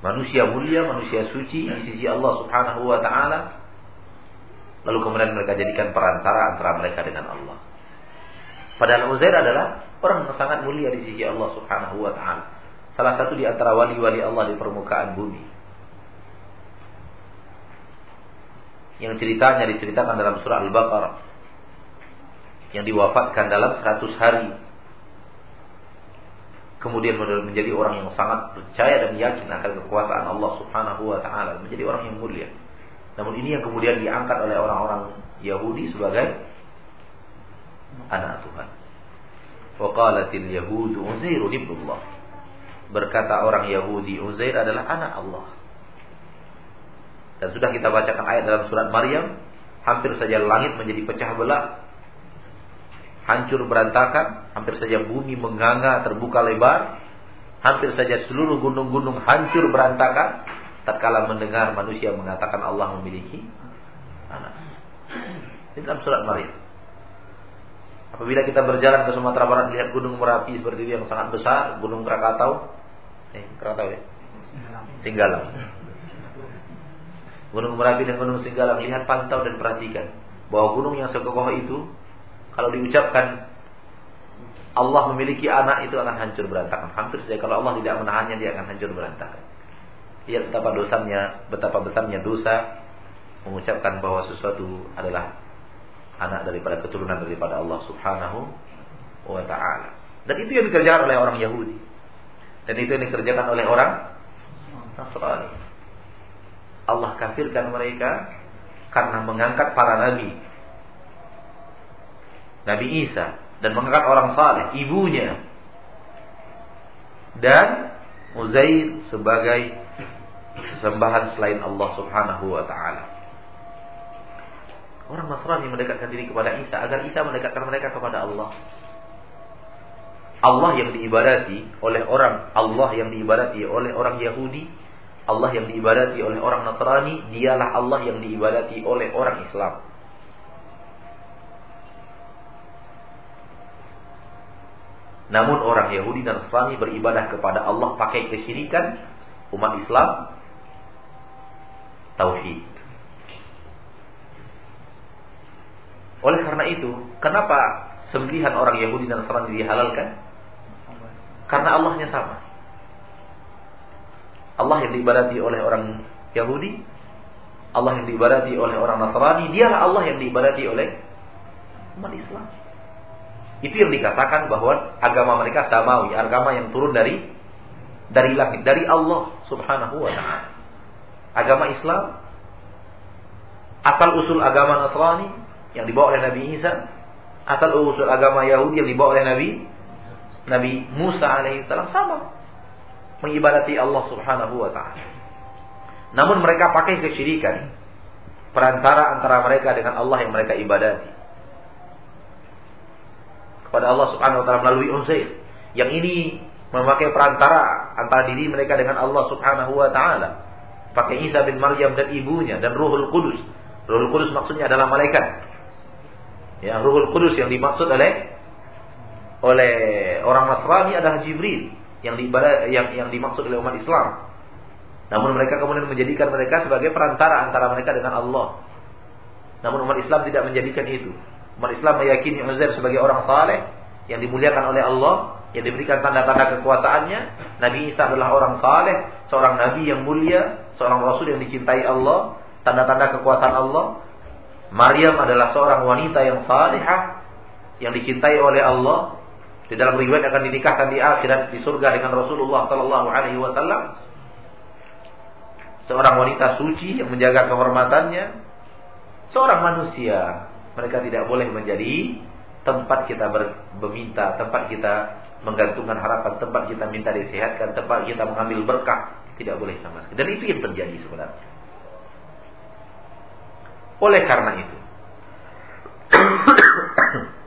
Manusia mulia, manusia suci di sisi Allah Subhanahu wa taala. Lalu kemudian mereka jadikan perantara antara mereka dengan Allah. Padahal Uzair adalah orang yang sangat mulia di sisi Allah Subhanahu wa taala. Salah satu di antara wali-wali Allah di permukaan bumi. Yang ceritanya diceritakan dalam surah Al-Baqarah. Yang diwafatkan dalam 100 hari kemudian menjadi orang yang sangat percaya dan yakin akan kekuasaan Allah Subhanahu wa taala, menjadi orang yang mulia. Namun ini yang kemudian diangkat oleh orang-orang Yahudi sebagai anak Tuhan. Waqalatil Yahudu Uzair ibnullah. Berkata orang Yahudi Uzair adalah anak Allah. Dan sudah kita bacakan ayat dalam surat Maryam, hampir saja langit menjadi pecah belah hancur berantakan, hampir saja bumi menganga terbuka lebar, hampir saja seluruh gunung-gunung hancur berantakan tatkala mendengar manusia mengatakan Allah memiliki anak. Ini dalam surat Maryam. Apabila kita berjalan ke Sumatera Barat lihat gunung Merapi seperti itu yang sangat besar, gunung Krakatau, eh Krakatau ya, Singgalang. Gunung Merapi dan Gunung Singgalang lihat pantau dan perhatikan bahwa gunung yang sekokoh itu kalau diucapkan Allah memiliki anak itu akan hancur berantakan. Hampir saja kalau Allah tidak menahannya dia akan hancur berantakan. Lihat betapa dosanya, betapa besarnya dosa mengucapkan bahwa sesuatu adalah anak daripada keturunan daripada Allah Subhanahu wa taala. Dan itu yang dikerjakan oleh orang Yahudi. Dan itu yang dikerjakan oleh orang Nasrani. Allah kafirkan mereka karena mengangkat para nabi Nabi Isa dan mengangkat orang saleh, ibunya dan Uzair sebagai sembahan selain Allah Subhanahu wa taala. Orang Nasrani mendekatkan diri kepada Isa agar Isa mendekatkan mereka kepada Allah. Allah yang diibadati oleh orang Allah yang diibadati oleh orang Yahudi, Allah yang diibadati oleh orang Nasrani, dialah Allah yang diibadati oleh orang Islam. Namun orang Yahudi dan Nasrani beribadah kepada Allah pakai kesyirikan, umat Islam tauhid. Oleh karena itu, kenapa sembelihan orang Yahudi dan Nasrani dihalalkan? Karena Allahnya sama. Allah yang diibadati oleh orang Yahudi, Allah yang diibadati oleh orang Nasrani, dialah Allah yang diibadati oleh umat Islam. Itu yang dikatakan bahwa agama mereka samawi, agama yang turun dari dari langit, dari Allah Subhanahu wa taala. Agama Islam asal usul agama Nasrani yang dibawa oleh Nabi Isa, asal usul agama Yahudi yang dibawa oleh Nabi Nabi Musa alaihissalam sama. Mengibadati Allah Subhanahu wa taala. Namun mereka pakai kesyirikan perantara antara mereka dengan Allah yang mereka ibadati kepada Allah Subhanahu wa taala melalui Uzair. Yang ini memakai perantara antara diri mereka dengan Allah Subhanahu wa taala. Pakai Isa bin Maryam dan ibunya dan Ruhul Kudus. Ruhul Kudus maksudnya adalah malaikat. Ya, Ruhul Kudus yang dimaksud oleh oleh orang Nasrani adalah Jibril yang yang yang dimaksud oleh umat Islam. Namun mereka kemudian menjadikan mereka sebagai perantara antara mereka dengan Allah. Namun umat Islam tidak menjadikan itu. Umat Islam meyakini Uzair sebagai orang saleh yang dimuliakan oleh Allah, yang diberikan tanda-tanda kekuasaannya. Nabi Isa adalah orang saleh, seorang nabi yang mulia, seorang rasul yang dicintai Allah, tanda-tanda kekuasaan Allah. Maryam adalah seorang wanita yang salihah yang dicintai oleh Allah. Di dalam riwayat akan dinikahkan di akhirat di surga dengan Rasulullah sallallahu alaihi wasallam. Seorang wanita suci yang menjaga kehormatannya. Seorang manusia, mereka tidak boleh menjadi tempat kita berminta, tempat kita menggantungkan harapan, tempat kita minta disehatkan, tempat kita mengambil berkah, tidak boleh sama sekali. Dan itu yang terjadi sebenarnya. Oleh karena itu, <coughs>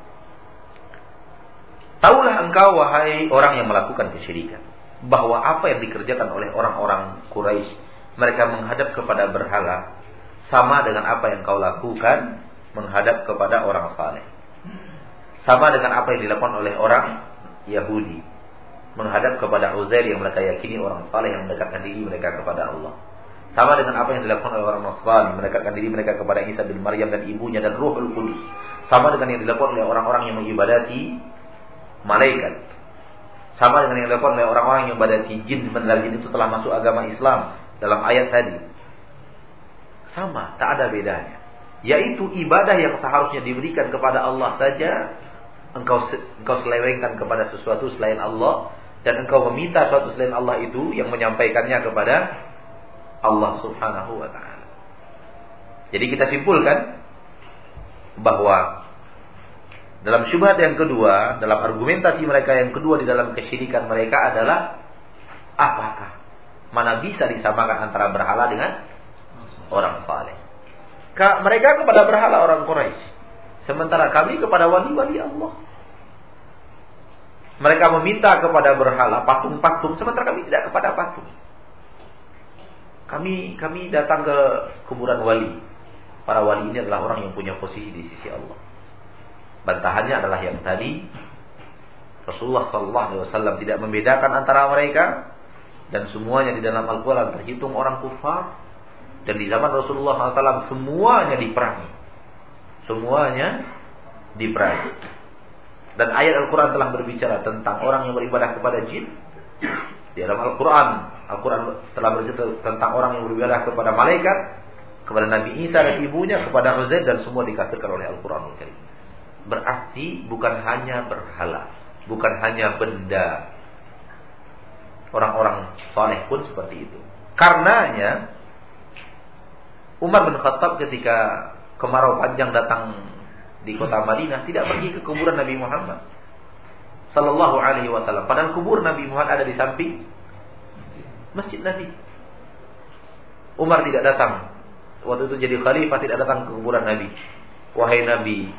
Taulah engkau wahai orang yang melakukan kesyirikan bahwa apa yang dikerjakan oleh orang-orang Quraisy mereka menghadap kepada berhala sama dengan apa yang kau lakukan menghadap kepada orang saleh. Sama dengan apa yang dilakukan oleh orang Yahudi menghadap kepada Uzair yang mereka yakini orang saleh yang mendekatkan diri mereka kepada Allah. Sama dengan apa yang dilakukan oleh orang Nasrani mendekatkan diri mereka kepada Isa bin Maryam dan ibunya dan Ruhul Kudus. Sama dengan yang dilakukan oleh orang-orang yang mengibadati malaikat. Sama dengan yang dilakukan oleh orang-orang yang ibadati jin sebenarnya jin itu telah masuk agama Islam dalam ayat tadi. Sama, tak ada bedanya. Yaitu ibadah yang seharusnya diberikan kepada Allah saja, engkau engkau selewengkan kepada sesuatu selain Allah dan engkau meminta sesuatu selain Allah itu yang menyampaikannya kepada Allah Subhanahu wa taala. Jadi kita simpulkan bahwa dalam syubhat yang kedua, dalam argumentasi mereka yang kedua di dalam kesyirikan mereka adalah apakah mana bisa disamakan antara berhala dengan orang saleh? Mereka kepada berhala orang Quraisy, sementara kami kepada wali-wali Allah. Mereka meminta kepada berhala patung-patung, sementara kami tidak kepada patung. Kami kami datang ke kuburan wali. Para wali ini adalah orang yang punya posisi di sisi Allah. Bantahannya adalah yang tadi Rasulullah Wasallam tidak membedakan antara mereka dan semuanya di dalam Al-Quran terhitung orang kufar dan di zaman Rasulullah SAW semuanya diperangi, semuanya diperangi. Dan ayat Al-Quran telah berbicara tentang orang yang beribadah kepada jin. Di dalam Al-Quran, Al-Quran telah berbicara tentang orang yang beribadah kepada malaikat, kepada Nabi Isa dan ibunya, kepada Uzair dan semua dikafirkan oleh Al-Quran berarti bukan hanya berhala, bukan hanya benda. Orang-orang soleh pun seperti itu. Karenanya Umar bin Khattab ketika kemarau panjang datang di kota Madinah tidak pergi ke kuburan Nabi Muhammad sallallahu alaihi wasallam. Padahal kubur Nabi Muhammad ada di samping masjid Nabi. Umar tidak datang. Waktu itu jadi khalifah tidak datang ke kuburan Nabi. Wahai Nabi,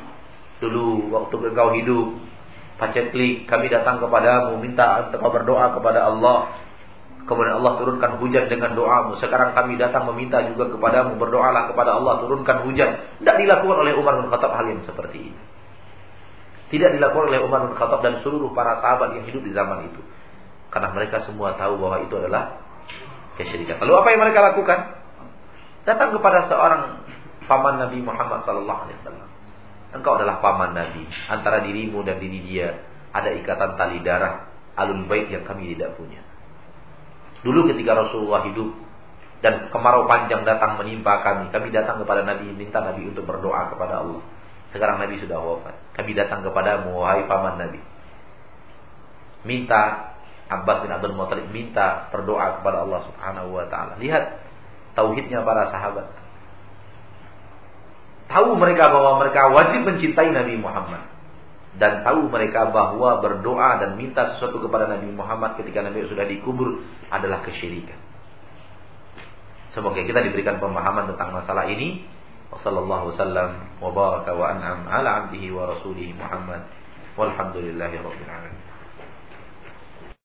dulu waktu engkau hidup pacetlik kami datang kepadamu minta engkau berdoa kepada Allah kemudian Allah turunkan hujan dengan doamu. Sekarang kami datang meminta juga kepadamu. Berdoalah kepada Allah turunkan hujan. Tidak dilakukan oleh Umar bin Khattab hal yang seperti ini. Tidak dilakukan oleh Umar bin Khattab dan seluruh para sahabat yang hidup di zaman itu. Karena mereka semua tahu bahwa itu adalah kesyirikan. Lalu apa yang mereka lakukan? Datang kepada seorang paman Nabi Muhammad wasallam. Engkau adalah paman Nabi. Antara dirimu dan diri dia ada ikatan tali darah alun baik yang kami tidak punya. Dulu ketika Rasulullah hidup dan kemarau panjang datang menimpa kami, kami datang kepada Nabi minta Nabi untuk berdoa kepada Allah. Sekarang Nabi sudah wafat. Kami datang kepada wahai paman Nabi. Minta Abbas bin Abdul Muttalib minta berdoa kepada Allah Subhanahu wa taala. Lihat tauhidnya para sahabat tahu mereka bahwa mereka wajib mencintai Nabi Muhammad dan tahu mereka bahwa berdoa dan minta sesuatu kepada Nabi Muhammad ketika Nabi sudah dikubur adalah kesyirikan. Semoga kita diberikan pemahaman tentang masalah ini. Wassallallahu wasallam wa baraka wa an'am ala abdihi wa rasulihi Muhammad. Walhamdulillahi rabbil alamin.